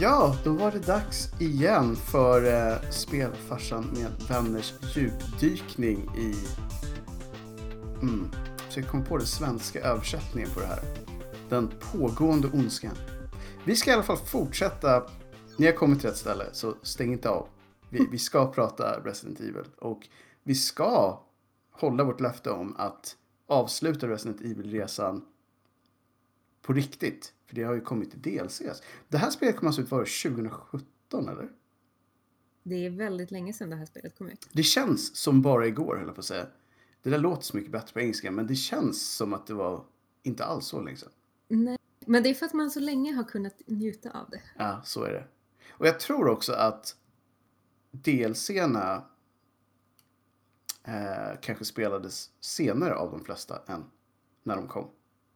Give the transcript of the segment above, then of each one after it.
Ja, då var det dags igen för eh, Spelfarsan med vänners djupdykning i... Mm, försöker komma på den svenska översättningen på det här. Den pågående ondskan. Vi ska i alla fall fortsätta. Ni har kommit till rätt ställe, så stäng inte av. Vi, vi ska prata Resident Evil och vi ska hålla vårt löfte om att avsluta Resident Evil-resan på riktigt. För det har ju kommit till DLCs. Det här spelet kom alltså ut var 2017 eller? Det är väldigt länge sedan det här spelet kom ut. Det känns som bara igår höll jag på att säga. Det där låter så mycket bättre på engelska men det känns som att det var inte alls så länge sedan. Nej. Men det är för att man så länge har kunnat njuta av det. Ja, så är det. Och jag tror också att DLCerna eh, kanske spelades senare av de flesta än när de kom.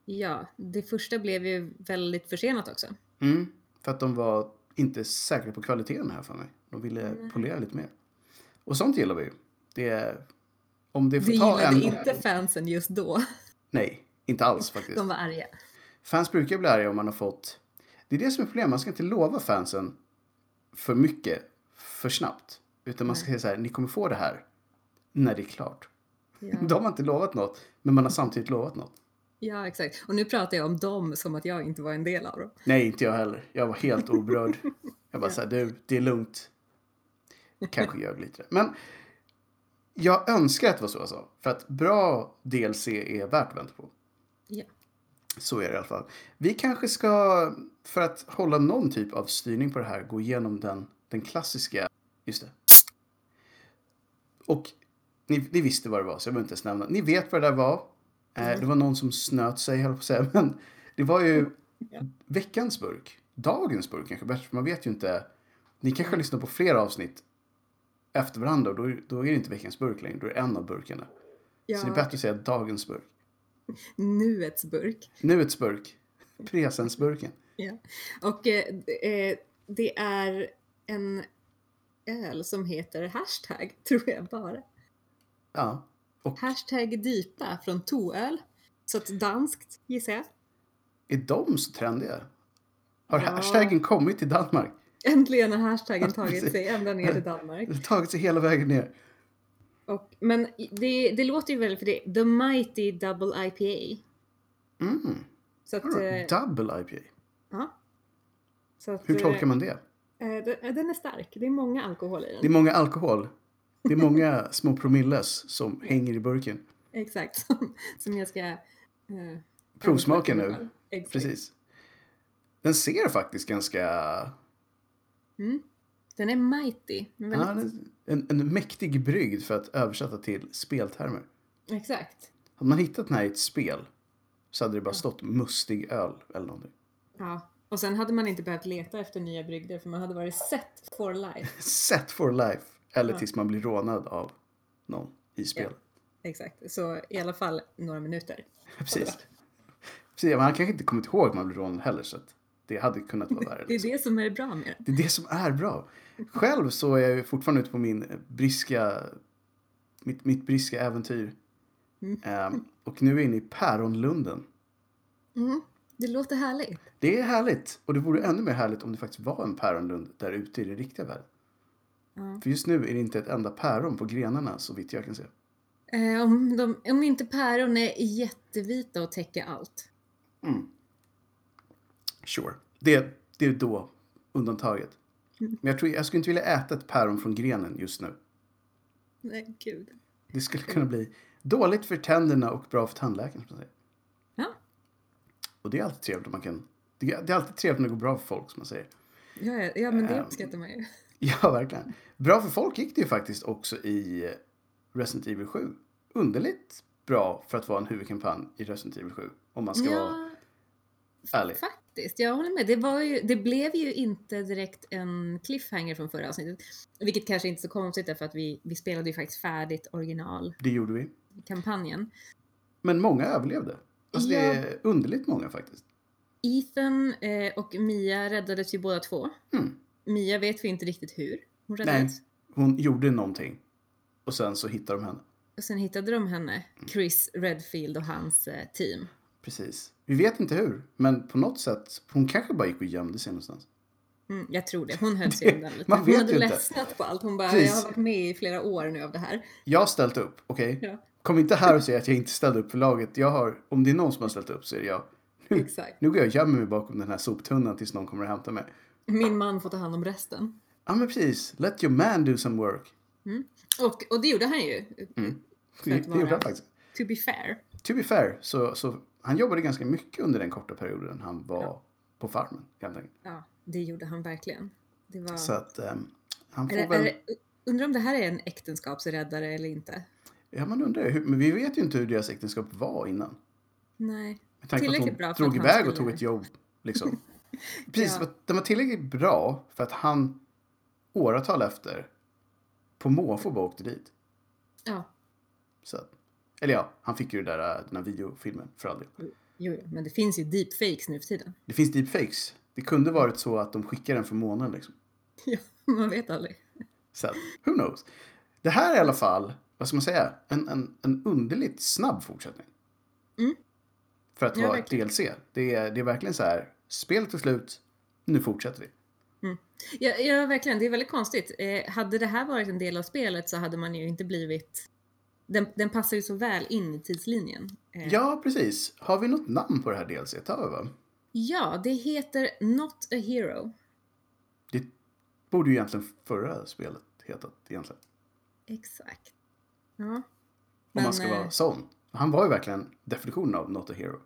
Ja, det första blev ju väldigt försenat också. Mm, för att de var inte säkra på kvaliteten här för mig. De ville Nej. polera lite mer. Och sånt gillar vi ju. Det är, om det får Det ta en... inte fansen just då. Nej, inte alls faktiskt. De var arga. Fans brukar bli arga om man har fått... Det är det som är problemet. Man ska inte lova fansen för mycket för snabbt. Utan man ska säga så här, ni kommer få det här när det är klart. Ja. Då har inte lovat något, men man har samtidigt lovat något. Ja, exakt. Och nu pratar jag om dem som att jag inte var en del av dem. Nej, inte jag heller. Jag var helt oberörd. Jag bara så här, du, det är lugnt. Kanske ljög lite. Men jag önskar att det var så sa. För att bra DLC är värt att vänta på. Ja. Så är det i alla fall. Vi kanske ska, för att hålla någon typ av styrning på det här, gå igenom den, den klassiska... Just det. Och ni, ni visste vad det var, så jag behöver inte ens nämna. Ni vet vad det där var. Eh, det var någon som snöt sig, höll på att säga. Men det var ju veckans burk. Dagens burk kanske bättre, för man vet ju inte. Ni kanske lyssnar på flera avsnitt efter varandra och då, då är det inte veckans burk längre, då är det en av burkarna. Ja, Så det är bättre att säga dagens burk. nuets burk. Nuets burk. Presensburken. Ja. Och eh, eh, det är en öl som heter hashtag, tror jag bara. Ja. Och Hashtag dypa från toöl. Så att danskt gissar jag. är de så trendiga? Har Ja. hashtaggen kommit till Danmark? Äntligen har hashtaggen tagit sig ända ner till Danmark. Det har tagit sig hela vägen ner. Och, men det, det låter ju väldigt för det. The Mighty Double IPA. Mm. Så att, eh, Double IPA. ja. Att, Hur eh, tolkar man det? eh, den är stark. Det är många alkohol i den. Det är många alkohol. Det är många små promilles som hänger i burken. Exakt. Som, som jag ska... Eh, Provsmaka nu. Exakt. Precis. Den ser faktiskt ganska... Mm. Den är mighty. Ja, väldigt, den- en, en mäktig brygd för att översätta till speltermer. Exakt. Hade man hittat den här i ett spel så hade det bara stått mustig öl eller någonting. Ja. Och sen hade man inte behövt leta efter nya brygder för man hade varit set for life. Set for life. Eller Ja. tills man blir rånad av någon i spelet. Exakt. Så i alla fall några minuter. Precis. Precis. Man kanske inte kommit ihåg att man blev rånad heller så att det hade kunnat vara värre. Det är liksom. det som är bra med det. Det är det som är bra. Själv så är jag ju fortfarande ute på min briska, mitt, mitt briska äventyr. Mm. Ehm, och nu är jag inne i Päronlunden. Mm. Det låter härligt. Det är härligt. Och det vore ännu mer härligt om det faktiskt var en päronlund där ute i den riktiga världen. Ja. För just nu är det inte ett enda päron på grenarna så vitt jag kan se. Eh, om, de, om inte päron är jättevita och täcker allt. Mm. Sure. Det, det är då undantaget. Mm. Men jag, tror, jag skulle inte vilja äta ett päron från grenen just nu. Nej, gud. Det skulle kunna bli dåligt för tänderna och bra för tandläkaren. som man säger. Ja. Och det är alltid trevligt om man kan... Det är, det är alltid trevligt när det går bra för folk som man säger. Ja, ja, ja men det Ehm. uppskattar man ju. Ja, verkligen. Bra för folk gick det ju faktiskt också i Resident Evil 7. Underligt bra för att vara en huvudkampanj i Resident Evil 7. Om man ska vara Ja, ärlig. faktiskt. Jag håller med. Det, ju, det blev ju inte direkt en cliffhanger från förra avsnittet. Vilket kanske inte är så konstigt därför att vi, vi spelade ju faktiskt färdigt originalkampanjen. Det gjorde vi. Men många överlevde. Alltså det Ja. är underligt många faktiskt. Ethan eh, och Mia räddades ju båda två. Mm. Mia vet vi inte riktigt hur hon Nej. räddades. Hon gjorde någonting. Och sen så hittade de henne. Och sen hittade de henne, Mm. Chris Redfield och hans eh, team. Precis. Vi vet inte hur. Men på något sätt. Hon kanske bara gick och gömde sig någonstans. Mm, jag tror det. Hon höll sig undan lite. man Hon vet hade ju inte. ledsnat på allt. Hon bara, Precis. jag har varit med i flera år nu av det här. Jag har ställt upp, okej? Ja, Kom inte här och säg att jag inte ställde upp för laget. Jag har, om det är någon som har ställt upp så är det jag. exakt. Nu går jag och gömmer mig bakom den här soptunnan tills någon kommer och hämtar mig. Min man får ta hand om resten. Ja men precis, let your man do some work. Och, och det gjorde han ju. Mm. Det, det gjorde han faktiskt. To be fair. To be fair, så, så han jobbade ganska mycket under den korta perioden han var Ja. på farmen. Helt enkelt. Ja, det gjorde han verkligen. Det var... Så att ehm, han får är väl... är undrar om det här är en äktenskapsräddare eller inte? Ja man undrar hur, men vi vet ju inte hur deras äktenskap var innan. Nej. Med tanke på att hon drog iväg och tog ett jobb. Liksom. Precis, Ja. den var tillräckligt bra för att han åratal efter på måfå bara åkte dit. Ja, Så eller ja, han fick ju det där, den här videofilmen för all del. jo, jo, men det finns ju deepfakes nu för tiden. Det finns deepfakes. Det kunde varit så att de skickar den från månen liksom. Ja, man vet aldrig. Så who knows? Det här är i alla fall, vad ska man säga, en, en, en underligt snabb fortsättning. Mm. För att Ja, vara ett DLC. Det är, det är verkligen så här, spelet är slut, nu fortsätter vi. Ja, ja, verkligen. Det är väldigt konstigt. Eh, hade det här varit en del av spelet så hade man ju inte blivit... Den, den passar ju så väl in i tidslinjen. Eh, Ja, precis. Har vi något namn på det här DLC? Det har vi va? ja, det heter Not a Hero. Det borde ju egentligen förra spelet hetat egentligen. Exakt. Ja. Om Men, man ska vara eh, sån. Han var ju verkligen definitionen av not a hero.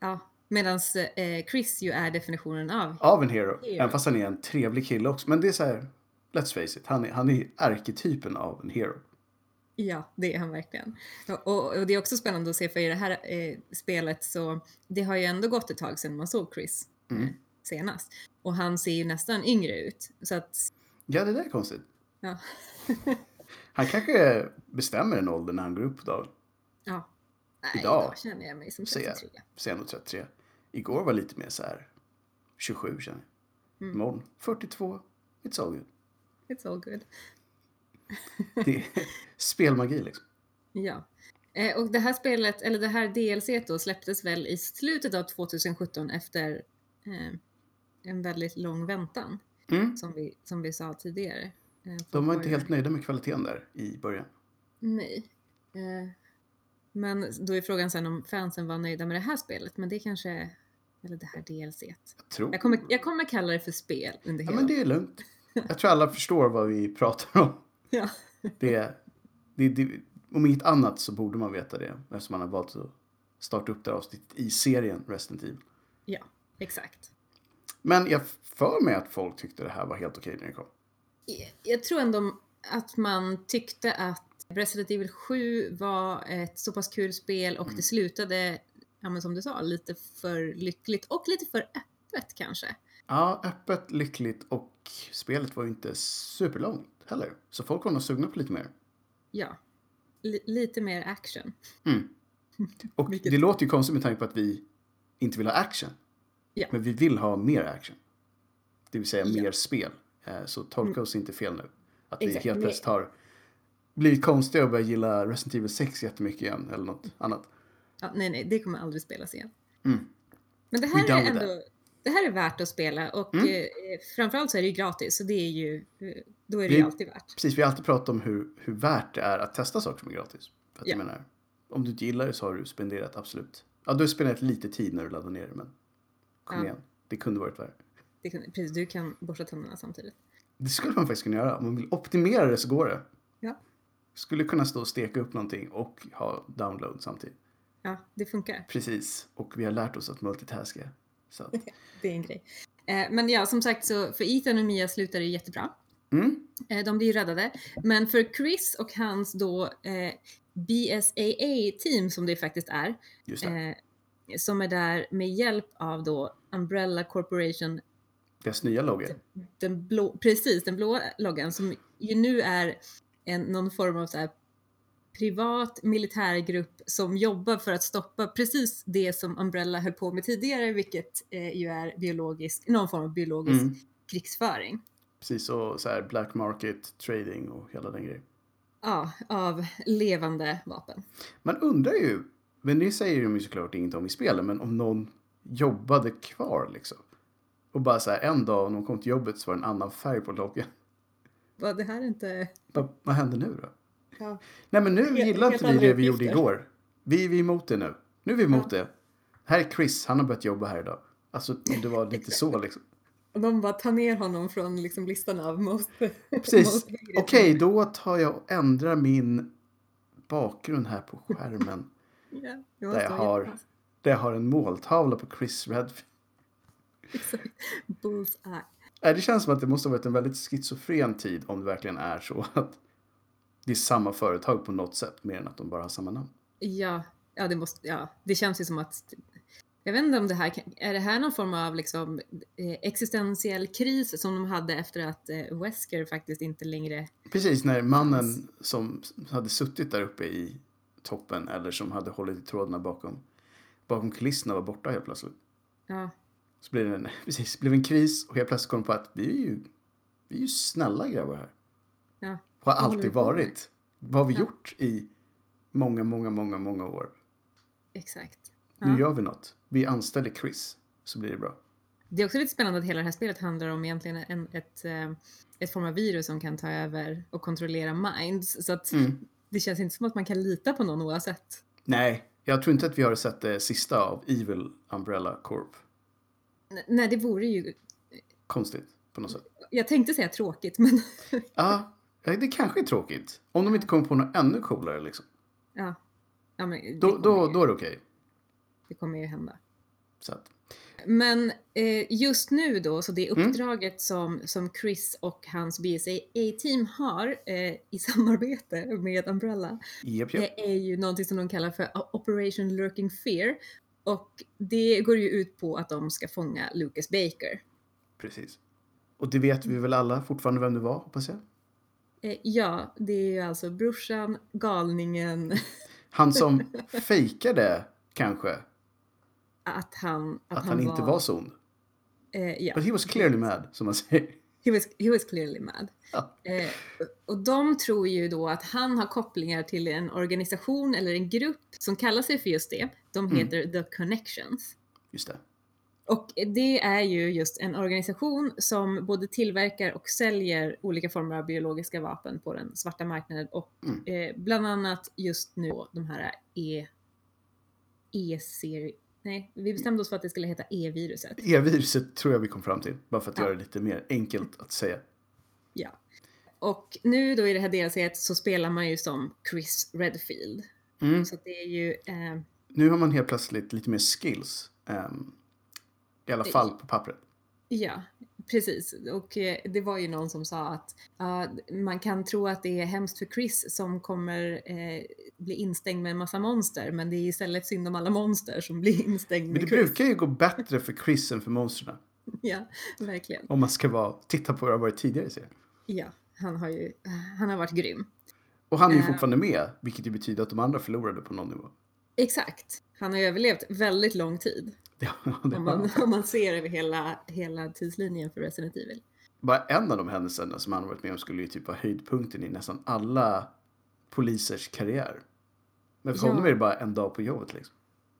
Ja, medan eh, Chris ju är definitionen av... Av en hero. Hero. Även fast han är en trevlig kille också. Men det är så här, let's face it. Han är, han är arketypen av en hero. Ja, det är han verkligen. Och, och, det är också spännande att se för i det här eh, spelet så det har ju ändå gått ett tag sedan man såg Chris Mm. eh, senast. Och han ser ju nästan yngre ut. Så att, Ja, det där är konstigt. ja. Han kanske bestämmer en ålder när han går upp på dagen. Nej, Idag idag känner jag mig som ser jag. 33. Så är jag nog 33. Igår var lite mer så här 27 känner jag. Mm. Imorgon 42. It's all good. It's all good. Det är spelmagi liksom. Ja. Eh, och det här spelet, eller det här DLC då släpptes väl i slutet av 2017 efter eh, en väldigt lång väntan. Mm. Som vi, som vi sa tidigare. Eh, De var inte helt nöjda med kvaliteten där i början. Nej. Men då är frågan sen om fansen var nöjda med det här spelet. Men det kanske... Eller det här DLC. Jag tror. Jag kommer, jag kommer kalla det för spel under Ja, hela. men det är lugnt. Jag tror alla förstår vad vi pratar om. Ja. Det, det, det, om inget annat så borde man veta det eftersom man har valt att starta upp det här avsnittet i serien Resident Evil. ja, exakt. Men jag för mig att folk tyckte det här var helt okej när det kom. Jag tror ändå att man tyckte att Resident Evil 7 var ett så pass kul spel och det slutade, ja men som du sa, lite för lyckligt och lite för öppet kanske. Ja, öppet, lyckligt och spelet var ju inte superlångt heller. Så folk var nog sugna på lite mer. Ja, Li- lite mer action. Mm. Och Vilket- det låter ju konstigt med tanke på att vi inte vill ha action. Ja. Men vi vill ha mer action. Det vill säga Ja. mer spel. Eh, Så tolka oss inte fel nu. Att vi Exakt. helt plötsligt har blivit konstiga och börjat gilla Resident Evil 6 jättemycket igen. Eller något annat. Ja, nej, nej, det kommer aldrig spelas igen. Mm. Men det här är ändå, det här är värt att spela och Mm. eh, framförallt så är det ju gratis så det är ju, eh, då är det Vi- ju alltid värt. Precis, vi har alltid pratat om hur, hur värt det är att testa saker som är gratis. För att Ja. jag menar, om du inte gillar det så har du spenderat absolut. Ja, du har spenderat lite tid när du laddar ner det, men kom Ja. igen. Det kunde varit värre. Det kan, precis, du kan borsta tänderna samtidigt. Det skulle man faktiskt kunna göra. Om man vill optimera det så går det. Ja. Skulle kunna stå och steka upp någonting och ha download samtidigt. Ja, det funkar. Precis. Och vi har lärt oss att multitaska. Så Det är en grej. Eh, men ja, som sagt så för Ethan och Mia slutar det jättebra. mm, Eh, de blir ju räddade. Men för Chris och hans då eh, BSAA-team som det faktiskt är, det. eh, som är där med hjälp av då Umbrella Corporation Deras nya logga. den blå, precis den blå loggan som ju nu är en, någon form av så här privat militärgrupp som jobbar för att stoppa precis det som Umbrella höll på med tidigare, vilket eh, ju är biologisk, någon form av biologisk Mm. krigsföring. Precis, och så här black market trading och hela den grejen. Ja, av levande vapen. Man undrar ju, men det säger de ju såklart inget om i spelet, men om någon jobbade kvar liksom. Och bara så här, en dag när de kom till jobbet så var det en annan färg på loggan. Vad det här är inte... Vad, vad händer nu då? Ja. Nej men nu Helt- gillar inte vi det vi gjorde igår. Vi, vi är emot det nu. Nu är vi emot det. Här är Chris, han har börjat jobba här idag. Alltså om det var lite så liksom. Och de bara tar ner honom från liksom listan av most... Precis. Okej, då tar jag och ändrar min bakgrund här på skärmen. Ja, det Där jag har, jättebra. där jag har en måltavla på Chris Redfield. Bullseye. Det känns som att det måste ha varit en väldigt schizofren tid om det verkligen är så att det är samma företag på något sätt mer än att de bara har samma namn. Ja, ja, det måste, ja, det känns ju som att jag vet inte om det här är det här någon form av liksom eh, existentiell kris som de hade efter att eh, Wesker faktiskt inte längre Precis när mannen som hade suttit där uppe i toppen eller som hade hållit i trådarna bakom, bakom kulisserna var borta helt plötsligt. ja, Så blev det en, precis, blev en kris och helt plötsligt kom de på att vi är ju, vi är ju snälla grabbar här. ja, Har alltid varit. Vad har vi Ja. gjort i många, många, många, många år? exakt. Nu Ja. gör vi något. Vi anställer Chris så blir det bra. Det är också lite spännande att hela det här spelet handlar om egentligen en, ett, eh, ett form av virus som kan ta över och kontrollera minds. Så att Mm. det känns inte som att man kan lita på någon oavsett. Nej, jag tror inte att vi har sett det sista av Evil Umbrella Corp. Nej, det vore ju... Konstigt på något sätt. Jag tänkte säga tråkigt, men Ja, det kanske är tråkigt. Om de inte kommer på något ännu coolare liksom. ja. ja men Då, då, ju, då är det okej. det kommer ju hända. Så att, Men eh, just nu då, så det Mm. uppdraget som, som Chris och hans BSA-team har eh, i samarbete med Umbrella, japp, japp. det är ju någonting som de kallar för Operation Lurking Fear. Och det går ju ut på att de ska fånga Lucas Baker. Precis. Och det vet vi väl alla fortfarande vem det var, hoppas jag. Eh, ja, det är ju alltså brorsan, galningen, Han som fejkade kanske att han... att, han, inte var så ond. Eh, ja. But he was clearly mad, som man säger. He was, he was clearly mad. Ja. Eh, och de tror ju då att han har kopplingar till en organisation eller en grupp som kallar sig för just det. De Mm. heter The Connections. Just det. Och det är ju just en organisation som både tillverkar och säljer olika former av biologiska vapen på den svarta marknaden och Mm. eh, bland annat just nu de här E... E-serie... Nej, vi bestämde oss för att det skulle heta E-viruset. E-viruset tror jag vi kom fram till. Bara för att Ja. göra det lite mer enkelt att säga. Ja. Och nu då i det här delset så spelar man ju som Chris Redfield. Mm. Så det är ju... Eh, Nu har man helt plötsligt lite mer skills. ehm, I alla fall på pappret. ja, precis. Och eh, det var ju någon som sa att ja, man kan tro att det är hemskt för Chris som kommer eh, bli instängd med en massa monster. Men det är istället synd om alla monster som blir instängd Men med det Chris. brukar ju gå bättre för Chris än för monstren. Ja, verkligen. Om man ska vara, titta på hur det har varit tidigare i serien. Ja, han har ju han har varit grym. Och han är ju Eh. fortfarande med, vilket ju betyder att de andra förlorade på någon nivå. Exakt. Han har överlevt väldigt lång tid. Om man, om man ser över hela, hela tidslinjen för Resident Evil. Bara en av de händelserna som han varit med om skulle ju typ vara höjdpunkten i nästan alla polisers karriär. Men för Ja. honom är det bara en dag på jobbet liksom.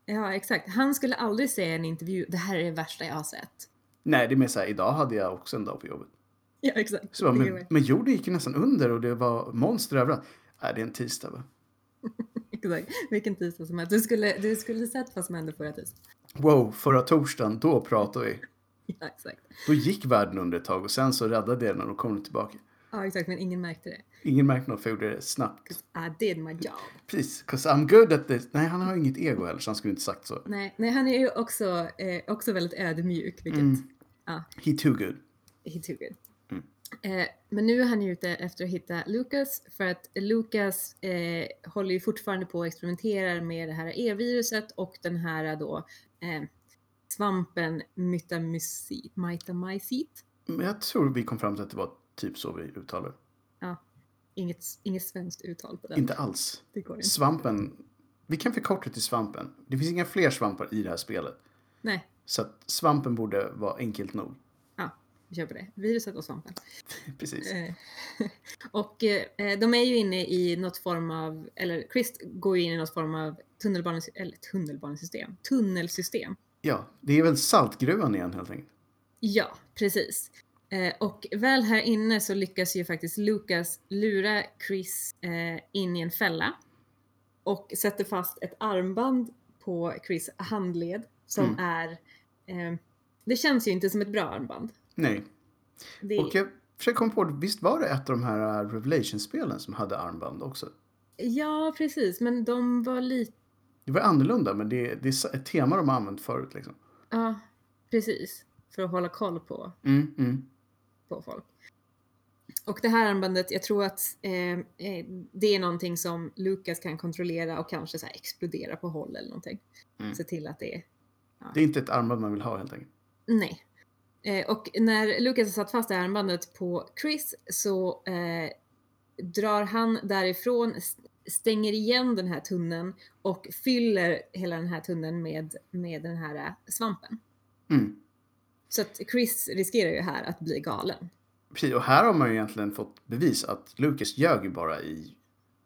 Ja, exakt. Han skulle aldrig säga i en intervju, det här är det värsta jag har sett. Nej, det är mer såhär, idag hade jag också en dag på jobbet. Ja, exakt. Så men, men jorden gick ju nästan under och det var monster överallt. Nej, det är en tisdag va? Exakt. Vilken tisdag som helst. Du skulle, du skulle sett vad som hände förra tisdagen. Wow, förra torsdagen, då pratade vi. Ja, exakt. Då gick världen under ett tag och sen så räddade det när de kom tillbaka. Ja, exakt. Men ingen märkte det. Ingen märkte något för jag gjorde det snabbt. I did my job. Precis, 'cause I'm good at this. Nej, han har inget ego heller så han skulle inte sagt så. Nej, nej han är ju också, eh, också väldigt ödmjuk, vilket Mm. ja, He too good. he too good. Mm. Eh, men nu är han ute efter att hitta Lucas för att Lucas eh, håller ju fortfarande på och experimenterar med det här E-viruset och den här då eh, svampen mytamycet. Men jag tror vi kom fram till att det var typ så vi uttalar det. Ja, inget, inget svenskt uttal på den. Inte alls. Det går inte. Svampen. Vi kan förkorta till svampen. Det finns inga fler svampar i det här spelet. Nej, Så att svampen borde vara enkelt nog. Vi kör på det. Viruset och svampen. Precis. Eh, och eh, de är ju inne i något form av, eller Chris går ju in i något form av tunnelbanes, eller tunnelbanesystem, tunnelsystem. Ja, det är väl saltgruvan igen helt enkelt. Ja, precis. Eh, och väl här inne så lyckas ju faktiskt Lucas lura Chris in i en fälla och sätter fast ett armband på Chris handled som Mm. är... Eh, det känns ju inte som ett bra armband. Nej. Det, Och jag försöker komma på, visst var det ett av de här uh, Revelation-spelen som hade armband också? Ja, precis. Men de var lite... Det var annorlunda, men det, det är ett tema de har använt förut liksom. Ja, precis. För att hålla koll på, Mm, mm. på folk. Och det här armbandet, jag tror att eh, eh, det är någonting som Lucas kan kontrollera och kanske så explodera på håll eller någonting. Mm. Se till att det är... Det är inte ett armband man vill ha helt enkelt. Nej. Eh, och när Lucas har satt fast det här armbandet på Chris så eh, drar han därifrån, stänger igen den här tunneln och fyller hela den här tunneln med, med den här eh, svampen. Mm. Så att Chris riskerar ju här att bli galen. Precis, och här har man ju egentligen fått bevis att Lucas ljög ju bara i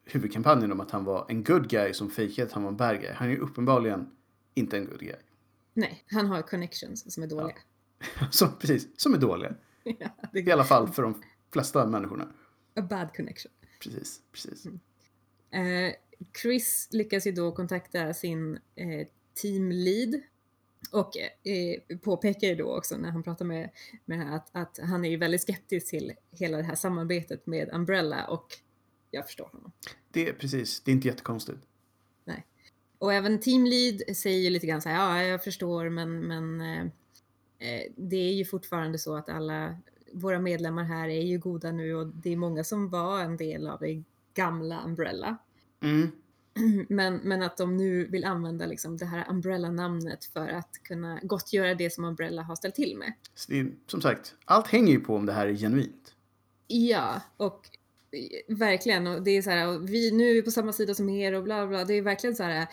huvudkampanjen om att han var en good guy som fejkade att han var en bad guy. Han är ju uppenbarligen inte en good guy. Nej, han har connections som är dåliga. Som, precis, som är dåliga. Ja. det I alla fall för de flesta människorna. a bad connection. Precis, precis. Eh, Chris lyckas ju då kontakta sin eh, teamlead och eh, påpekar ju då också när han pratar med, med här att, att han är ju väldigt skeptisk till hela det här samarbetet med Umbrella och jag förstår honom. Det är precis, det är inte jättekonstigt. Och även teamlead säger ju lite grann så här, ja jag förstår men, men eh, det är ju fortfarande så att alla våra medlemmar här är ju goda nu och det är många som var en del av det gamla Umbrella. Mm. Men, men att de nu vill använda liksom det här Umbrella-namnet för att kunna gottgöra det som Umbrella har ställt till med. Är, som sagt, allt hänger ju på om det här är genuint. Ja, och eh, verkligen. Och det är så här, vi, nu är vi på samma sida som er och bla bla. Det är verkligen så här, eh,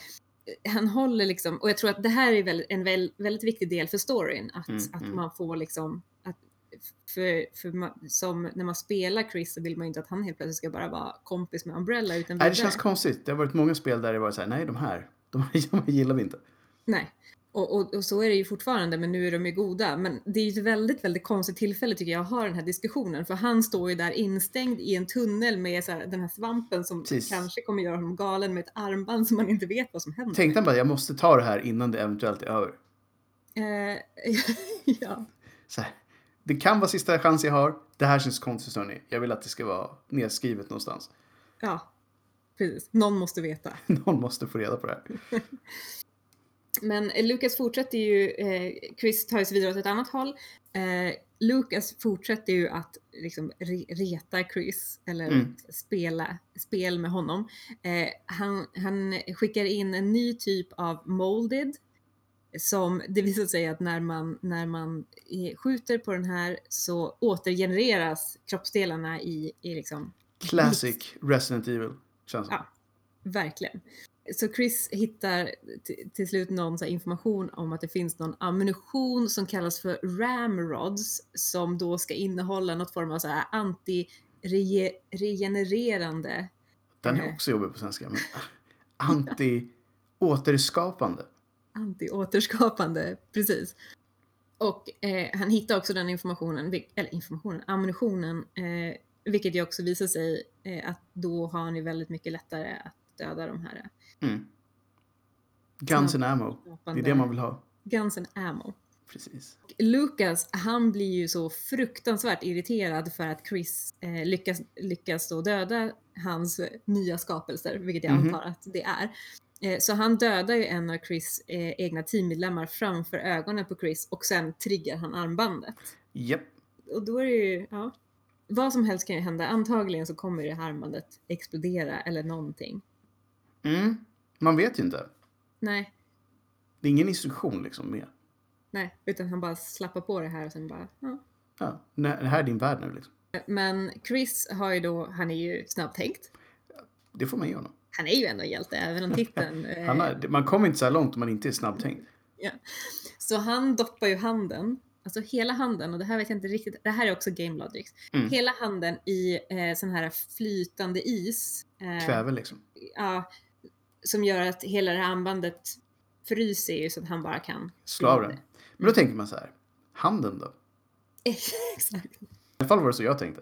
han håller liksom, och jag tror att det här är en väl, väldigt viktig del för storyn. Att, Mm, att mm. man får liksom, att, för, för man, som när man spelar Chris så vill man ju inte att han helt plötsligt ska bara vara kompis med Umbrella utan Nej, det känns konstigt. Det har varit många spel där det var så här, nej de här, de här gillar vi inte. Nej. Och, och, och så är det ju fortfarande, men nu är de ju goda. Men det är ju ett väldigt, väldigt konstigt tillfälle tycker jag att ha den här diskussionen. För han står ju där instängd i en tunnel med så här, den här svampen som Precis. kanske kommer göra honom galen med ett armband som man inte vet vad som händer. Tänkte han bara, jag måste ta det här innan det eventuellt är över. Eh, ja, Så här, det kan vara sista chans jag har. Det här känns konstigt hörni. Jag vill att det ska vara nedskrivet någonstans. ja, precis. Någon måste veta. Någon måste få reda på det här. Men eh, Lucas fortsätter ju, eh, Chris tar sig vidare åt ett annat håll. Eh, Lucas fortsätter ju att liksom re reta Chris, eller Mm. spela spel med honom. Eh, han, han skickar in en ny typ av molded som det visar sig att när man, när man skjuter på den här så återgenereras kroppsdelarna i, i liksom Classic Resident Evil. Känns som. Ja. Verkligen. Så Chris hittar till slut någon information om att det finns någon ammunition som kallas för ramrods som då ska innehålla något form av så här anti-regenererande. Den är Nej. också jobbig på svenska. Men anti-återskapande. Anti-återskapande, precis. Och eh, han hittar också den informationen, eller informationen, ammunitionen, eh, vilket ju också visar sig eh, att då har han ju väldigt mycket lättare att döda de här Mm. Guns and ammo. Det är det man vill ha. Guns and ammo. Precis. Lucas, han blir ju så fruktansvärt irriterad för att Chris eh, lyckas, lyckas då döda hans nya skapelser, vilket jag Mhm. antar att det är. Eh, så han dödar ju en av Chris eh, egna teammedlemmar framför ögonen på Chris och sen triggar han armbandet. Japp. Och då är det ju, ja, vad som helst kan ju hända. Antagligen så kommer det här armbandet explodera eller någonting. Mm. Man vet ju inte. Nej, Det är ingen instruktion liksom med. nej, utan han bara slappar på det här och sen bara, ja. Ja, det här är din värld nu liksom. Men Chris har ju då, han är ju snabbtänkt. Det får man ge honom. Han är ju ändå en hjälte, även om titeln... eh, Han har, man kommer inte så här långt om man inte är snabbtänkt. ja. Så han doppar ju handen, alltså hela handen, och det här vet jag inte riktigt, det här är också game logic. Mm. Hela handen i eh, sån här flytande is. Eh, Kväve liksom. Ja, som gör att hela det här armbandet fryser ju så att han bara kan Slå av den. Men då tänker man så här. Handen då? Exakt. I alla fall var det så jag tänkte.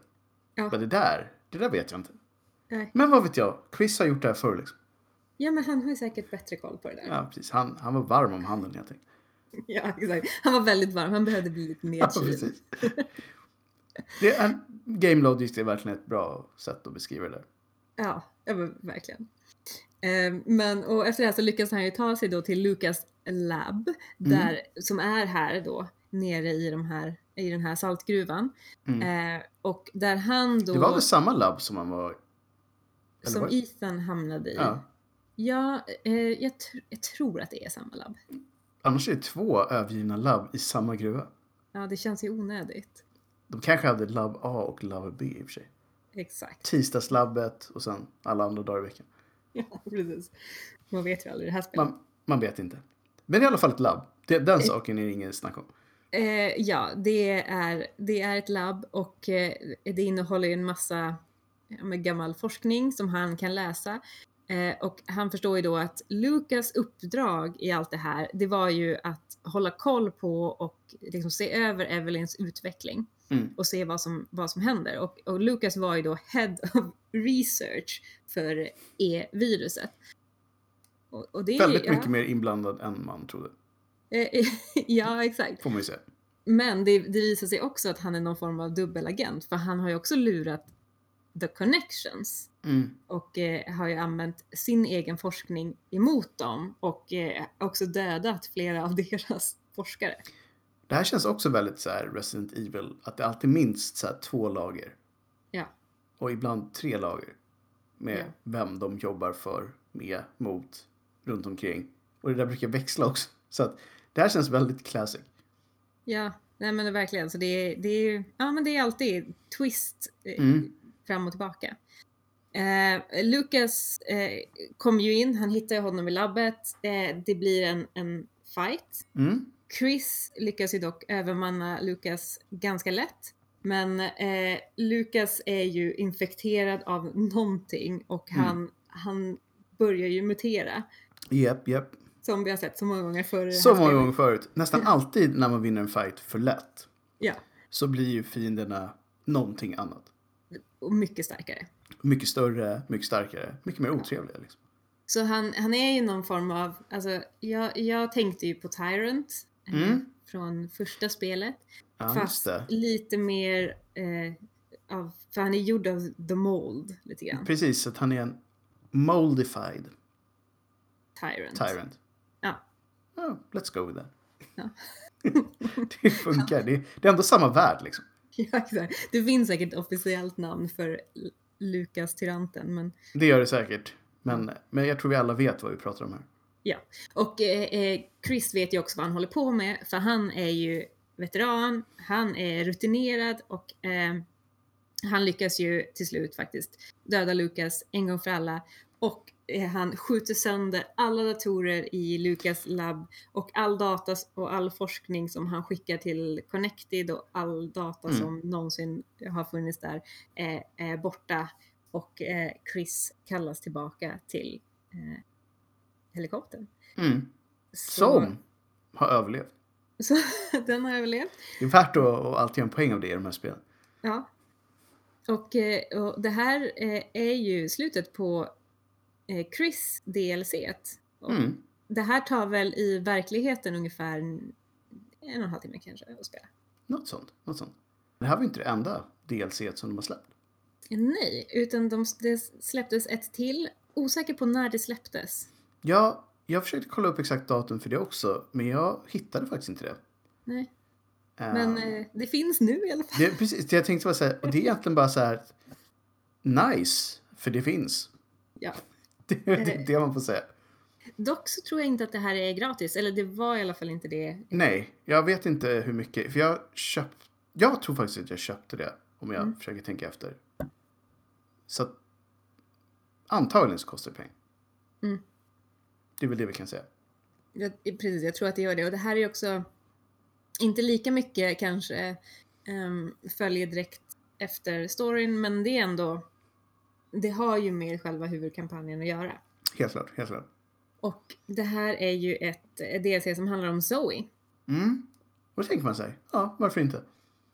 Ja. Men det där, det där vet jag inte. Nej. Men vad vet jag? Chris har gjort det här förr liksom. Ja, men han har ju säkert bättre koll på det där. Ja, precis. Han, han var varm om handen helt enkelt. Ja, exakt. Han var väldigt varm. Han behövde bli lite Ja, nedkyld. precis. Det är, Game Logic är verkligen ett bra sätt att beskriva det där. Ja, ja verkligen. Eh, men och efter det här så lyckas han ju ta sig då till Lucas Lab, där, som är här då nere i, de här, i den här saltgruvan. Mm. Eh, och där han då, Det var väl samma labb som han var... eller som var Ethan hamnade i. Ja. Ja, eh, jag, jag tror att det är samma labb. Annars är det två övergivna labb i samma gruva. Ja, det känns ju onödigt. De kanske hade labb A och labb B i och för sig. Exakt. Tisdagslabbet och sen alla andra dagar i veckan. Ja, precis. Man vet ju aldrig det här spelet. Man, man vet inte. Men det är i alla fall ett labb. Det, den saken är det ingen snack om. Eh, ja, det är, det är ett labb och eh, det innehåller ju en massa med gammal forskning som han kan läsa. Eh, och han förstår ju då att Lukas uppdrag i allt det här, det var ju att hålla koll på och liksom se över Evelyns utveckling Mm. och se vad som, vad som händer. Och, och Lukas var ju då Head of Research för E-viruset. Och, och det är, Väldigt ja, mycket mer inblandad än man trodde. Eh, ja, exakt. Får man ju säga. Men det, det visar sig också att han är någon form av dubbelagent för han har ju också lurat the connections Mm. och eh, har ju använt sin egen forskning emot dem och eh, också dödat flera av deras forskare. Det här känns också väldigt så här Resident Evil. Att det alltid minst så två lager. Ja, Och ibland tre lager. Med Ja. vem de jobbar för, med, mot, runt omkring. Och det där brukar växla också. Så att det här känns väldigt classic. ja, nej men det verkligen så det är, det är ja men det är alltid twist eh, Mm. fram och tillbaka. Eh, Lucas eh, kom ju in, han hittar honom i labbet, eh, det blir en, en fight Mm. Chris lyckas ju dock övermanna Lucas ganska lätt. Men eh, Lucas är ju infekterad av någonting och Mm. han, han börjar ju mutera. Japp, japp. Som vi har sett så många gånger det Så många gånger förut. Nästan Ja. alltid när man vinner en fight för lätt. Ja, Så blir ju fienderna någonting annat. och mycket starkare. Mycket större, mycket starkare, mycket mer otrevliga. Liksom. Så han, han är ju någon form av, alltså jag, jag tänkte ju på Tyrant Mm. från första spelet. Ja, fast lite mer av, för han är gjord av the mold lite grann. Precis, att han är en moldified Tyrant. tyrant. Ja. Oh, let's go with that. Ja. det funkar. Det, det är ändå samma värld liksom. Ja, exakt. Det finns säkert officiellt namn för Lukas Tyranten, men Det gör det säkert. Men, men jag tror vi alla vet vad vi pratar om här. Ja. Och eh, eh, Chris vet ju också vad han håller på med, för han är ju veteran, han är rutinerad och eh, han lyckas ju till slut faktiskt döda Lukas en gång för alla och eh, han skjuter sönder alla datorer i Lukas labb och all data och all forskning som han skickar till Connected och all data Mm. som någonsin har funnits där är, är borta och eh, Chris kallas tillbaka till eh, helikoptern. Mm. Som har överlevt. så den har överlevt. Det är värt att, att alltid göra en poäng av det i de här spelen. Ja. Och, eh, och det här eh, är ju slutet på eh, Chris DLC. Mm. Det här tar väl i verkligheten ungefär en, en och en halv timme kanske att spela. Något sånt. Något sånt. Det här var inte det enda DLC som de har släppt. Nej, utan de, det släpptes ett till. Osäker på när det släpptes. Ja, jag försökte kolla upp exakt datum för det också, men jag hittade faktiskt inte det. Nej, men Ehm, eh, det finns nu i alla fall. det, precis, det jag tänkte bara säga, och det är egentligen bara så här nice, för det finns. Ja. Det är det, det man får säga. Dock så tror jag inte att det här är gratis, eller det var i alla fall inte det. Nej, jag vet inte hur mycket, för jag köpt, jag tror faktiskt att jag köpte det, om jag Mm. försöker tänka efter. Så att, antagligen så kostar det pengar. Mm. Det är väl det vi kan säga. Jag, precis, jag tror att det gör det. Och det här är också inte lika mycket kanske um, följer direkt efter storyn, men det är ändå, det har ju med själva huvudkampanjen att göra. Helt klart, helt klart. Och det här är ju ett DLC som handlar om Zoe. Mm. Och då tänker man sig, ja, varför inte?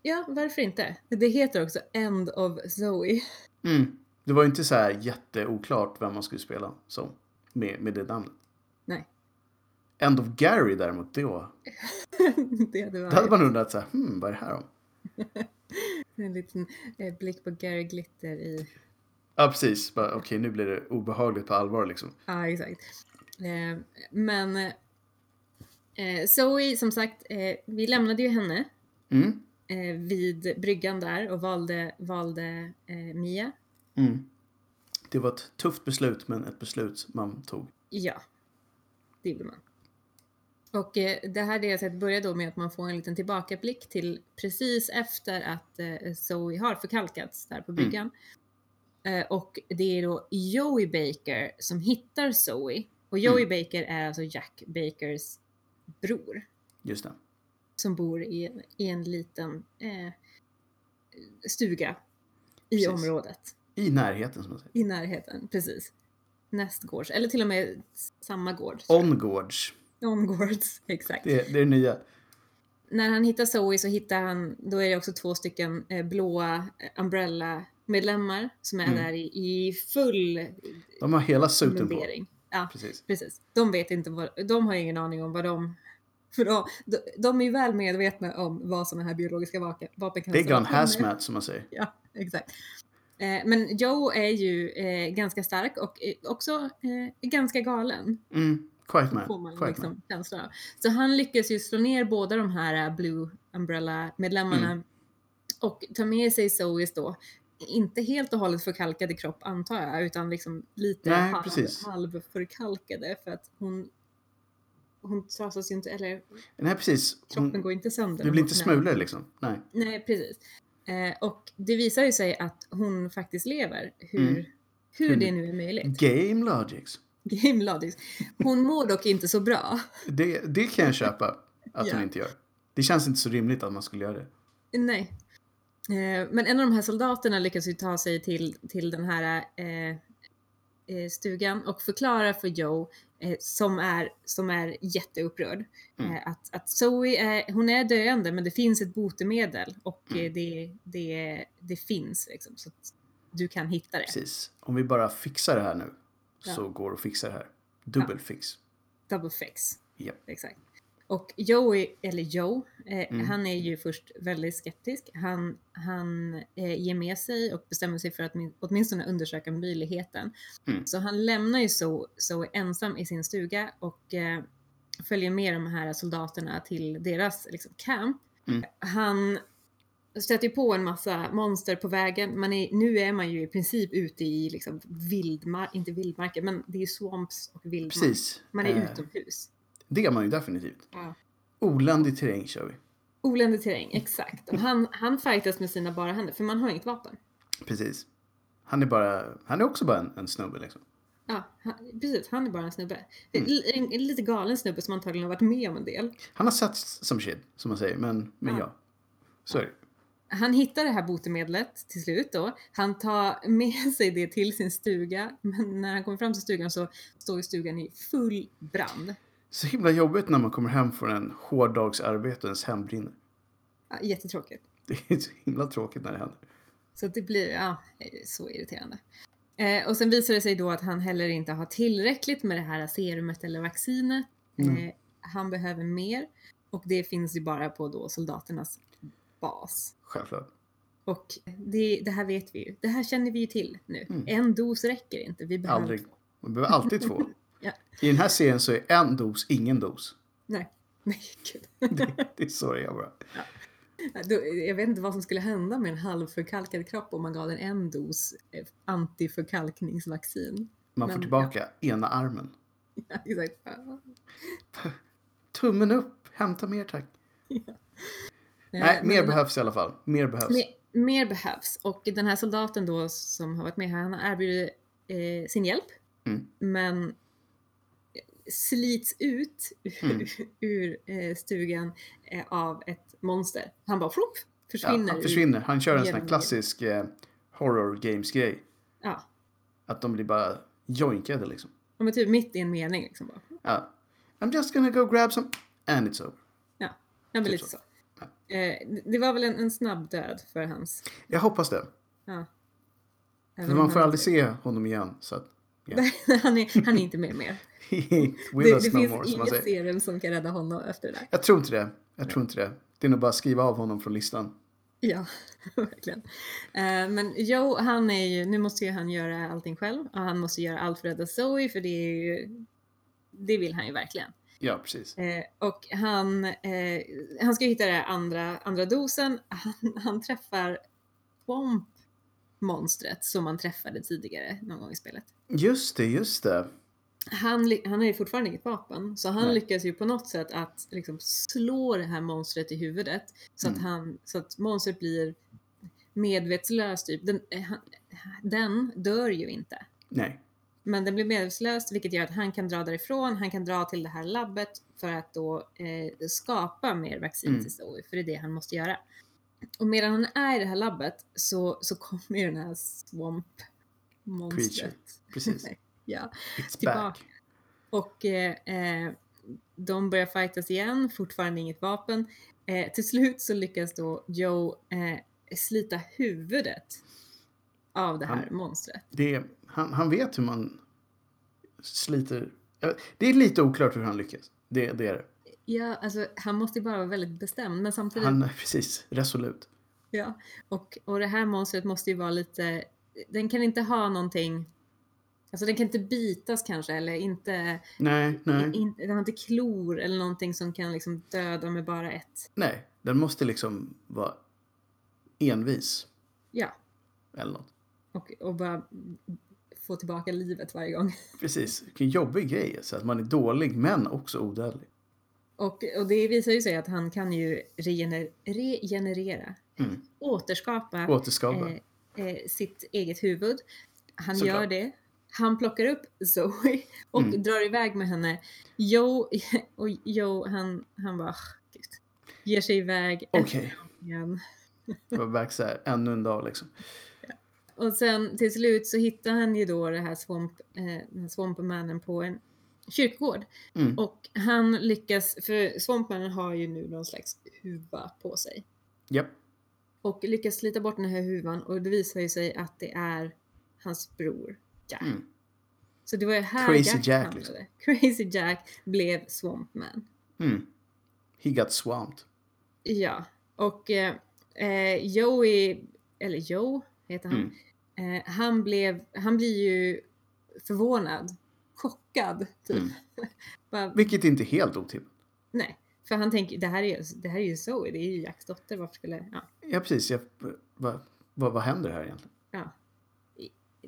Ja, varför inte? Det heter också End of Zoe. Mm. Det var ju inte så här jätteoklart vem man skulle spela som med, med det namnet. Nej. End of Gary däremot, det var... det hade Då varit hade man undrat så här, hmm, vad är det här om? en liten eh, blick på Gary Glitter i... Ja, precis. Okej, nu blir det obehagligt på allvar liksom. Ja, exakt. Eh, men eh, Zoe, som sagt, eh, vi lämnade ju henne Mm. eh, vid bryggan där och valde, valde eh, Mia. Mm. Det var ett tufft beslut, men ett beslut man tog. Ja, det gjorde man. Och eh, det här delset börjar då med att man får en liten tillbakablick till precis efter att eh, Zoe har förkalkats där på bryggan. Eh, och det är då Joey Baker som hittar Zoe. Och Joey Baker är alltså Jack Bakers bror Just det. som bor i en, i en liten eh, stuga i Precis. området. I närheten, som man säger. I närheten, precis. Nästgårds, eller till och med samma gård. Ongårds. Omgårds, exakt. Det, det är nya. När han hittar Zoe så hittar han, då är det också två stycken eh, blåa eh, Umbrella-medlemmar som är Mm. där i, i full De har hela suten på. Ja, Precis. precis. De vet inte vad, de har ingen aning om vad de, för de, de, de är ju väl medvetna om vad sådana här biologiska vapen, kan Det är Gun. Hazmat, som man säger. Ja, exakt. Eh, men Joe är ju eh, ganska stark och också eh, ganska galen. Mm. Quite får man. man Quite man. liksom av. Så han lyckas ju slå ner båda de här Blue Umbrella-medlemmarna Mm. och ta med sig Zoes då, inte helt och hållet förkalkade kropp antar jag, utan liksom lite Nej, halv, halvförkalkade för att hon hon trasas ju inte, eller Nej, precis. kroppen Hon, går inte sönder. det blir inte smulor liksom. Nej. Nej, precis. Eh, och det visar ju sig att hon faktiskt lever, hur, Mm. hur det nu är möjligt. Game Logics. Game Logic. Hon mår dock inte så bra. Det, det kan jag köpa att Ja. hon inte gör. Det känns inte så rimligt att man skulle göra det. Nej. Eh, men en av de här soldaterna lyckas ju ta sig till, till den här eh, stugan och förklara för Joe, eh, som, är, som är jätteupprörd, Mm. eh, att, att Zoe är, hon är döende men det finns ett botemedel och Mm. eh, det, det, det finns liksom, så att du kan hitta det. Precis. Om vi bara fixar det här nu Ja. så går det att fixa det här. Dubbelfix. Double fix. Ja. Exakt. Och Joey, eller Joe, eh, Mm. han är ju först väldigt skeptisk. Han, han eh, ger med sig och bestämmer sig för att min, åtminstone undersöka möjligheten. Mm. Så han lämnar ju så, så ensam i sin stuga och eh, följer med de här soldaterna till deras liksom, camp. Mm. Han stöter ju på en massa monster på vägen. Man är, nu är man ju i princip ute i liksom vildmark, inte vildmarker, men det är ju swamps och vildmark. Precis. Man är Eh, utomhus. Det är man ju definitivt. Ja. Oländig terräng kör vi. Oländig terräng, exakt. Och han, han fightas med sina bara händer, för man har inget vapen. Precis. Han är bara, han är också bara en, en snubbe liksom. Ja, han, precis. Han är bara en snubbe. Mm. En, en, lite galen snubbe som antagligen har varit med om en del. Han har sett som shit, som man säger, men, men Ja. ja. Så är det. Han hittar det här botemedlet till slut då. Han tar med sig det till sin stuga, men när han kommer fram till stugan så står stugan i full brand. Så himla jobbigt när man kommer hem från en hård dags arbete och ens hem brinner. Ja, jättetråkigt. Det är så himla tråkigt när det händer. Så det blir, ja, så irriterande. Eh, och sen visar det sig då att han heller inte har tillräckligt med det här serumet eller vaccinet. Mm. Eh, han behöver mer. Och det finns ju bara på då soldaternas bas. Självklart. Och det, det här vet vi ju. Det här känner vi ju till nu. Mm. En dos räcker inte. Vi behöver... Aldrig. Man behöver alltid två. Ja. I den här serien så är en dos ingen dos. Nej, nej gud. Det, det är så det är bara. Då, jag vet inte vad som skulle hända med en halvförkalkad kropp om man gav den en dos eh, antiförkalkningsvaccin. Man får Men, tillbaka ena armen. Ja, exakt. Tummen upp, hämta mer tack. Eh, Nej, mer men- behövs i alla fall. Mer behövs. Mer, mer behövs. Och den här soldaten då som har varit med här, han erbjuder eh, sin hjälp. Mm. Men slits ut ur, Mm. ur eh, stugan eh, av ett monster. Han bara flopp, Ja, försvinner. han ur- försvinner. Han kör en sån här klassisk eh, horror games grej. Ja, Att de blir bara joinkade liksom. och men typ mitt i en mening liksom bara. Ja. I'm just gonna go grab some... And it's over. Ja, ja men Typ lite så. så. Ja. Eh, det var väl en, en snabb död för hans... Jag hoppas det. Ja. För Även man om får han- aldrig se honom igen. Så att, ja. han, är, han är inte med mer. With Det, us det no finns more, som inget serum som kan rädda honom efter det där. Jag tror inte det. Jag tror inte det. Det är nog bara att skriva av honom från listan. Ja, verkligen. Eh, men Joe, han är ju, nu måste ju han göra allting själv och han måste göra allt för att rädda Zoe för det är ju, det vill han ju verkligen. Ja, precis. Eh, och han, eh, han ska hitta den andra, andra dosen. Han, han träffar Swamp-monstret som man träffade tidigare någon gång i spelet. Just det, just det. Han, han ju fortfarande inget vapen, så han Nej. lyckas ju på något sätt att liksom slå det här monstret i huvudet så, att, Mm. han, så att monstret blir medvetslös. Typ. Den, eh, han, den dör ju inte. Nej. Men den blir medvetslös vilket gör att han kan dra därifrån, han kan dra till det här labbet för att då eh, skapa mer vaccin Mm. till Zoe, för det är det han måste göra. Och medan han är i det här labbet så, så kommer ju den här swamp monstret. Precis. ja. It's Tillbaka. back. Och eh, eh, de börjar fightas igen, fortfarande inget vapen. Eh, till slut så lyckas då Joe eh, slita huvudet av det här Han- monstret. Det han, han vet hur man sliter. Det är lite oklart hur han lyckas. Det, det är det. Ja, alltså han måste ju bara vara väldigt bestämd, men samtidigt, Han är precis resolut. ja. Och, och det här monstret måste ju vara lite, den kan inte ha någonting, alltså den kan inte bitas kanske, eller inte, Nej, nej, in, den har inte klor eller någonting som kan liksom döda med bara ett, nej. Den måste liksom vara envis. ja, Eller något. och, och bara få tillbaka livet varje gång. Precis. Vilken jobbig grej. Så att man är dålig men också odödlig. Och, och det visar ju sig att han kan ju regener, regenerera, Mm. återskapa Återskapa. eh, eh, sitt eget huvud. Han Såklart. gör det. Han plockar upp Zoe och Mm. drar iväg med henne. Joe, och Joe han, han bara, "Ah, gud. Ger sig iväg Okej. var back så här, ännu en dag liksom. Och sen till slut så hittar han ju då det här swamp, eh, den swampmannen på en kyrkogård. Mm. Och han lyckas, för swampmannen har ju nu någon slags huva på sig. Japp. Och lyckas slita bort den här huvan och det visar ju sig att det är hans bror Jack. Mm. Så det var ju här Crazy Jack, Jack, liksom. Crazy Jack blev Swampman. Mm. He got swamped. Ja, och eh, eh, Joey, eller Joe heter han, Mm. eh, han, blev, han blir ju förvånad, chockad typ. Mm. Bara, Vilket inte är helt otippat. nej, för han tänker det här är det här är ju Zoe, det är ju Jacks dotter, varför skulle, ja, Ja, precis. Jag, vad, vad, vad händer här egentligen? ja.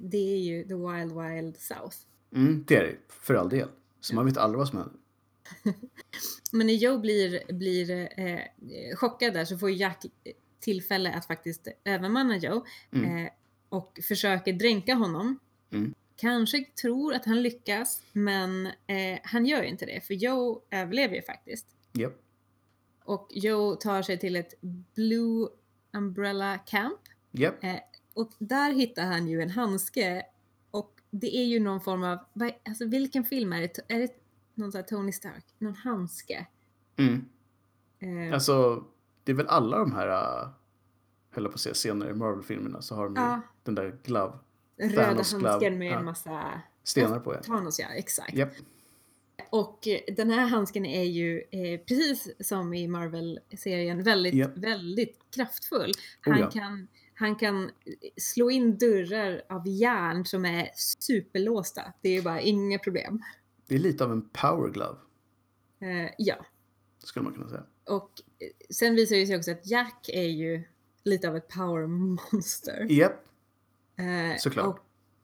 Det är ju the wild wild south. Mm, det är det. För all del. Så man vet aldrig vad som händer. Men när Joe blir, blir eh, chockad där så får Jack tillfälle att faktiskt övermanna Joe Mm. eh, och försöker dränka honom. Mm. Kanske tror att han lyckas, men eh, han gör ju inte det, för Joe överlever ju faktiskt. Japp. Och Joe tar sig till ett Blue Umbrella Camp Japp. Och där hittar han ju en handske och det är ju någon form av, alltså vilken film är det? Är det någon sån här Tony Stark? Någon handske? Mm. Eh, Alltså, det är väl alla de här, uh, höll jag på att säga, senare i Marvel-filmerna så har de Ja. den där glove, röda Thanos glove. handsken med Ja. en massa stenar på. Ja. Thanos, ja exakt. Japp. Och eh, den här handsken är ju eh, precis som i Marvel-serien väldigt, Japp. väldigt kraftfull. Oh, Han, ja. kan, han kan slå in dörrar av järn som är superlåsta. Det är bara inga problem. Det är lite av en power glove, Eh, ja, skulle man kunna säga. och eh, sen visar det sig också att Jack är ju lite av ett power monster. Japp. Eh, Såklart.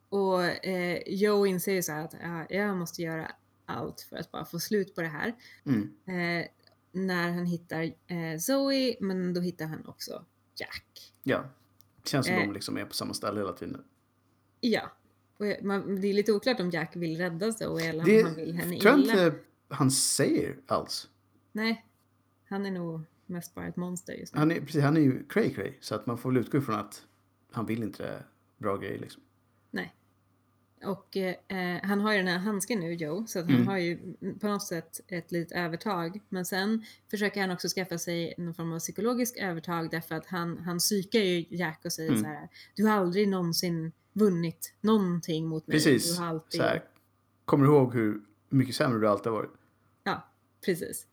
Och, och eh, Joe inser ju så här att ja, jag måste göra allt för att bara få slut på det här. Mm. Eh, när han hittar eh, Zoe, men då hittar han också Jack. Ja. Känns som Eh. de liksom är på samma ställe hela tiden. Ja. Man, det är lite oklart om Jack vill rädda Zoe eller Det om han vill henne tror jag illa. inte han säger alls. Nej, han är nog mest bara ett monster just nu. Han är, precis, han är ju cray cray så att man får väl utgå ifrån att han vill inte det bra grejer liksom. Nej. Och eh, han har ju den här handsken nu, Joe, så han Mm. har ju på något sätt ett litet övertag. Men sen försöker han också skaffa sig någon form av psykologisk övertag därför att han, han psykar ju Jack och säger Mm. så här, du har aldrig någonsin vunnit någonting mot mig. Precis. Du har alltid... Så här, kommer du ihåg hur mycket sämre du alltid har varit? Ja, precis.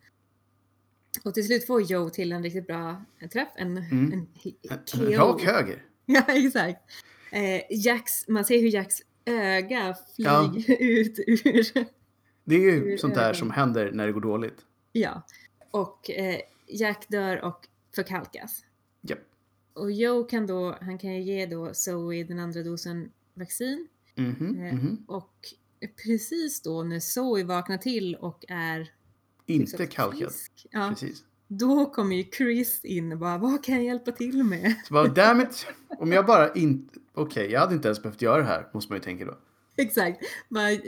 Och till slut får Joe till en riktigt bra träff, en, Mm. en, En, KO. en rak höger. Ja, exakt. Eh, Jacks, man ser hur Jacks öga Ja. flyger ut ur... Det är ju sånt där ögon. som händer när det går dåligt. Ja. Och eh, Jack dör och förkalkas. Japp. Och Joe kan då, han kan ju ge då Zoe den andra dosen vaccin. Mhm, Eh, mhm. Och precis då när Zoe vaknar till och är Inte liksom kalkad. frisk, Ja, Precis. Då kommer ju Chris in och bara, vad kan jag hjälpa till med? Så bara, damn it. Om jag bara inte... Okej, jag hade inte ens behövt göra det här, måste man ju tänka då. Exakt. Men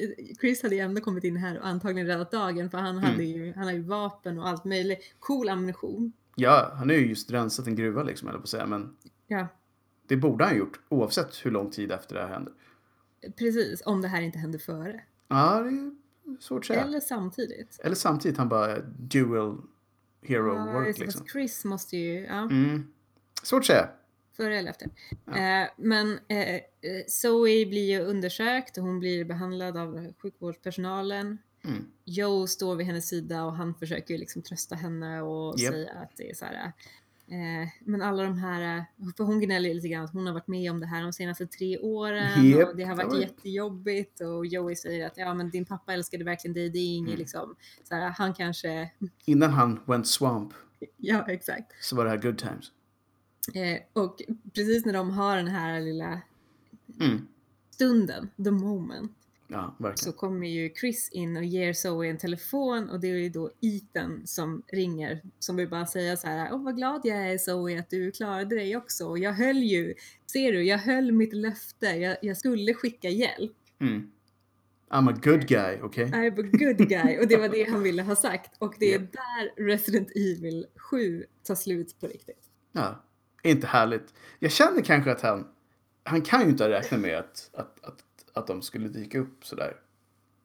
Chris hade ju ändå kommit in här och antagligen räddat dagen för han, Mm. hade ju, han har ju vapen och allt möjligt. Cool ammunition. Ja, han har ju just rensat en gruva liksom, eller på att säga. Men Ja, det borde han gjort, oavsett hur lång tid efter det här hände. precis. Om det här inte hände före. Ja, det är svårt att säga. Eller, Eller samtidigt. samtidigt, han bara dual hero Ja, work liksom. Chris måste ju, ja, Mm. Svårt att säga. före eller efter. Ja. Eh, men eh, eh, Zoe blir ju undersökt och hon blir behandlad av sjukvårdspersonalen. Mm. Joe står vid hennes sida och han försöker liksom trösta henne och Japp. säga att det är så här. Eh, men alla de här, eh, för hon gnäller lite grann att hon har varit med om det här de senaste tre åren Japp, och det har varit var- jättejobbigt och Joey säger att ja men din pappa älskade verkligen dig, det är inget Mm. liksom, så här, han kanske, Innan han went swamp ja exakt. så var det här good times. Eh, och precis när de har den här lilla Mm. stunden, the moment, Ja, så kommer ju Chris in och ger Zoe en telefon och det är ju då Ethan som ringer som vill bara säga så här, åh vad glad jag är Zoe att du klarade dig också. Och Jag höll ju, ser du, jag höll mitt löfte, jag, jag skulle skicka hjälp. Mm. I'm a good guy, okej? I'm a good guy och det var det han ville ha sagt och det är Japp. där Resident Evil 7 tar slut på riktigt. Ja. Inte härligt. Jag känner kanske att han... Han kan ju inte ha räknat med att, att, att, att de skulle dyka upp sådär.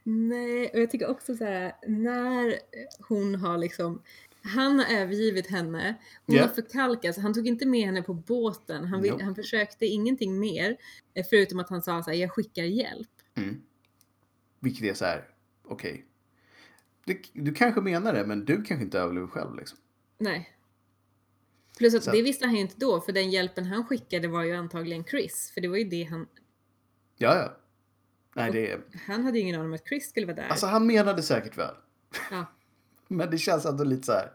Nej, och jag tycker också så här, när hon har liksom, han har övergivit henne, hon Ja. har förkalkats, han tog inte med henne på båten, han, vill, Nope. han försökte ingenting mer, eh, förutom att han sa så här, jag skickar hjälp. Mm. Vilket är så här, okej. Du, du kanske menar det, men du kanske inte överlever själv liksom. Nej. Plus att Så- det visste han ju inte då, för den hjälpen han skickade var ju antagligen Chris, för det var ju det han, Ja, ja. Nej, det han hade ju ingen aning om att Chris skulle vara där. Alltså han menade säkert väl. ja. Men det känns ändå lite så här.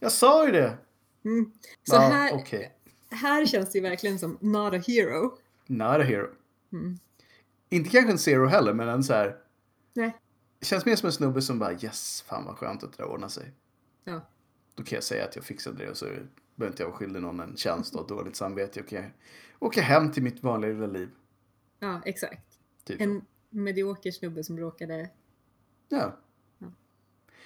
Jag sa ju det! mm. Så Ja, här, okej. här känns det ju verkligen som not a hero. Not a hero. Mm. Inte kanske en zero heller, men en så här. Nej. Känns mer som en snubbe som bara yes, fan vad skönt att det där ordnar sig. Ja. Då kan jag säga att jag fixade det och så behöver inte jag vara skyldig någon en tjänst och dåligt samvete. Jag kan åka hem till mitt vanliga lilla liv. ja, exakt. Typ. En medioker snubbe som råkade Ja,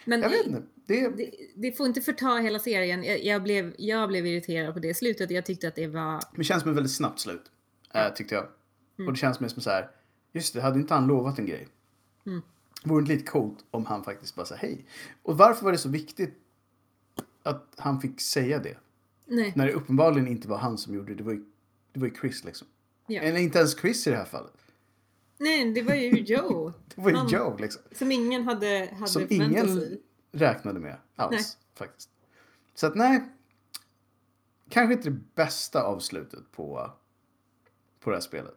Men jag vet inte. Det det, det får inte förta hela serien. Jag, jag, blev, jag blev irriterad på det slutet. Jag tyckte att det var... Det känns som ett väldigt snabbt slut. Äh, tyckte jag. Mm. Och det känns mer som så här. Just det, hade inte han lovat en grej? Mm. Vore det lite coolt om han faktiskt bara sa hej. Och varför var det så viktigt att han fick säga det? Nej, När det uppenbarligen inte var han som gjorde det. Det var ju, det var ju Chris liksom. Ja. Eller inte ens Chris i det här fallet. Nej det var ju Joe. Det var ju Han- Joe liksom. Som ingen hade, hade Som förväntat ingen sig. räknade med alls Nej. faktiskt. Så att nej. Kanske inte det bästa avslutet på, på det här spelet.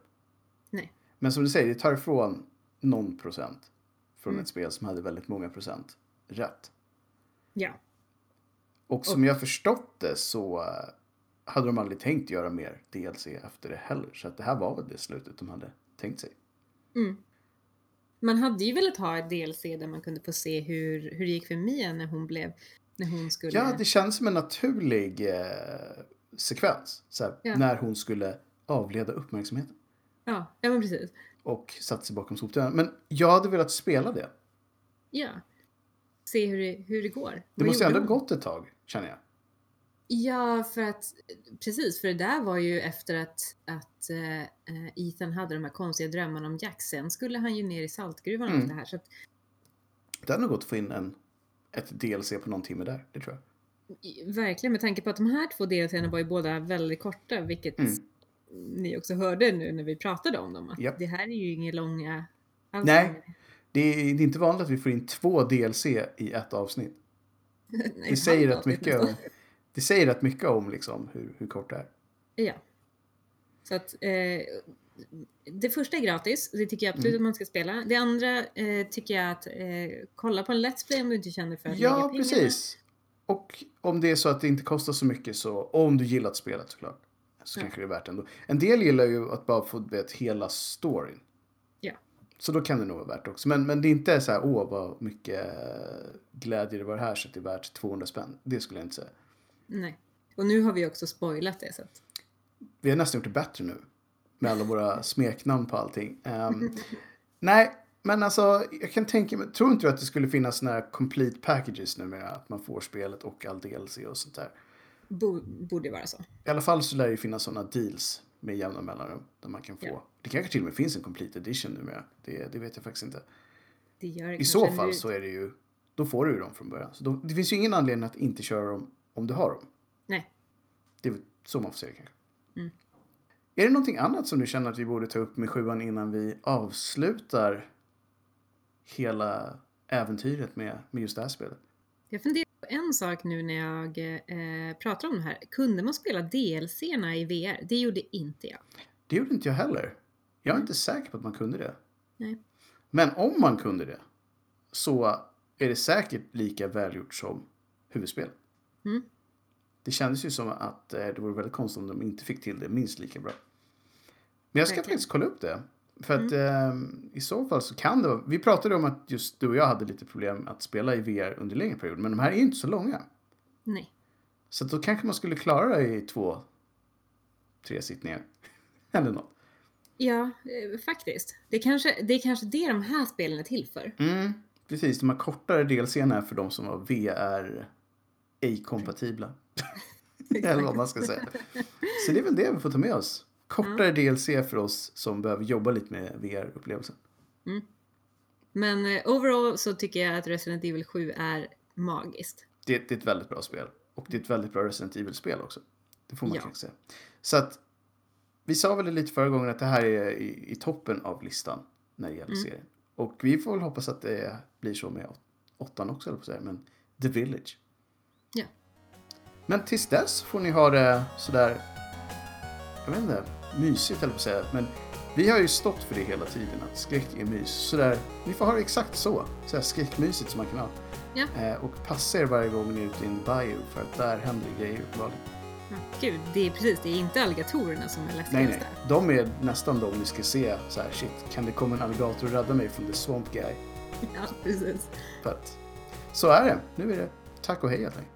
Nej. Men som du säger, det tar ifrån någon procent från Mm. ett spel som hade väldigt många procent rätt. Ja. Och som jag förstått det så eh, hade de aldrig tänkt göra mer DLC efter det heller. Så att det här var väl det slutet de hade tänkt sig. Mm. Man hade ju velat ha ett DLC där man kunde få se hur, hur det gick för Mia när hon blev... När hon skulle... Ja, det känns som en naturlig eh, sekvens. Så här, Ja. När hon skulle avleda uppmärksamheten. ja, ja, men precis. och satt sig bakom soptunnan. Men jag hade velat spela det. Ja. Se hur det, hur det går. Det Vad måste ändå ha hon? gått ett tag, känner jag. Ja, för att precis, för det där var ju efter att, att eh, Ethan hade de här konstiga drömmarna om Jack. Sen skulle han ju ner i saltgruvan och Mm. allt det här. Så att, Det hade nog gått att få in en, ett DLC på någon timme där, det tror jag. verkligen med tanke på att de här två delserna var ju båda väldigt korta, vilket Mm. ni också hörde nu när vi pratade om dem. Att Japp. Det här är ju inga långa... alls Nej. Det är, det är inte vanligt att vi får in två DLC i ett avsnitt. Nej, Det säger rätt mycket om. Det säger rätt mycket om liksom hur, hur kort det är. Ja. Så att eh, det första är gratis, det tycker jag absolut Mm. att man ska spela. Det andra eh, tycker jag att eh, kolla på en Let's Play om du inte känner för att lägga Ja, pengarna. precis. Och om det är så att det inte kostar så mycket så, om du gillat spelet såklart, så Ja. kanske det är värt det ändå. En del gillar ju att bara få vet, hela storyn. Ja. Så då kan det nog vara värt det också. Men, men det är inte så här, åh vad mycket eh, glädje det var här så att det är värt 200 spänn. Det skulle jag inte säga. Nej. Och nu har vi också spoilat det. Så att, Vi har nästan gjort det bättre nu. Med alla våra smeknamn på allting. Ehm, nej, men alltså jag kan tänka mig, tror inte du att det skulle finnas såna här complete packages nu med att man får spelet och all DLC och sånt där? bo, borde vara så. I alla fall så lär det finnas sådana deals med jämna mellanrum. Där man kan få. Ja. Det kanske till och med finns en complete edition numera. Det, det vet jag faktiskt inte. Det gör det I så fall så är det ju, då får du ju dem från början. Så då, det finns ju ingen anledning att inte köra dem om du har dem. Nej. Det är väl så man får se det kanske. Mm. Är det någonting annat som du känner att vi borde ta upp med sjuan innan vi avslutar hela äventyret med, med just det här spelet? Jag funderar på en sak nu när jag eh, pratar om det här. Kunde man spela DLC-erna i VR? Det gjorde inte jag. Det gjorde inte jag heller. Jag är inte säker på att man kunde det. Nej. Men om man kunde det så är det säkert lika välgjort som huvudspel. Mm. Det kändes ju som att eh, det vore väldigt konstigt om de inte fick till det minst lika bra. Men jag ska Verkligen. faktiskt kolla upp det. För att eh, i så fall så kan det. Vi pratade om att just du och jag hade lite problem att spela i VR under längre period. Men de här är ju inte så långa. Nej. Så då kanske man skulle klara det i två, tre sittningar. Eller något. Ja, eh, faktiskt. Det är, kanske, det är kanske det de här spelen är till för. Mm, precis, de här kortare delserna är för de som var VR ej kompatibla. Eller vad man ska säga. Så det är väl det vi får ta med oss. Kortare DLC för oss som behöver jobba lite med VR-upplevelsen. Men eh, overall så tycker jag att Resident Evil 7 är magiskt. Det, det är ett väldigt bra spel. Och det är ett väldigt bra Resident Evil-spel också. Det får man Ja. kanske säga. Så att vi sa väl lite förra gången att det här är i, i toppen av listan när det gäller Mm. serien. Och vi får väl hoppas att det blir så med åt- åttan också, eller på att säga. Men The Village. Men tills dess får ni ha det sådär, jag vet inte, mysigt eller på att säga. Men vi har ju stått för det hela tiden, att skräck är mys. Sådär, ni får ha det exakt så. Sådär skräckmysigt som man kan ha. Ja. Eh, och passa er varje gång ni är ute i en bio, för att där händer grejer uppenbarligen. Ja, gud, det är precis, det är inte alligatorerna som är Nej, läskigast nej. där. De är nästan de ni ska se så här, shit, kan det komma en alligator och rädda mig från the swamp guy? Ja, precis. För att, så är det. Nu är det tack och hej helt enkelt.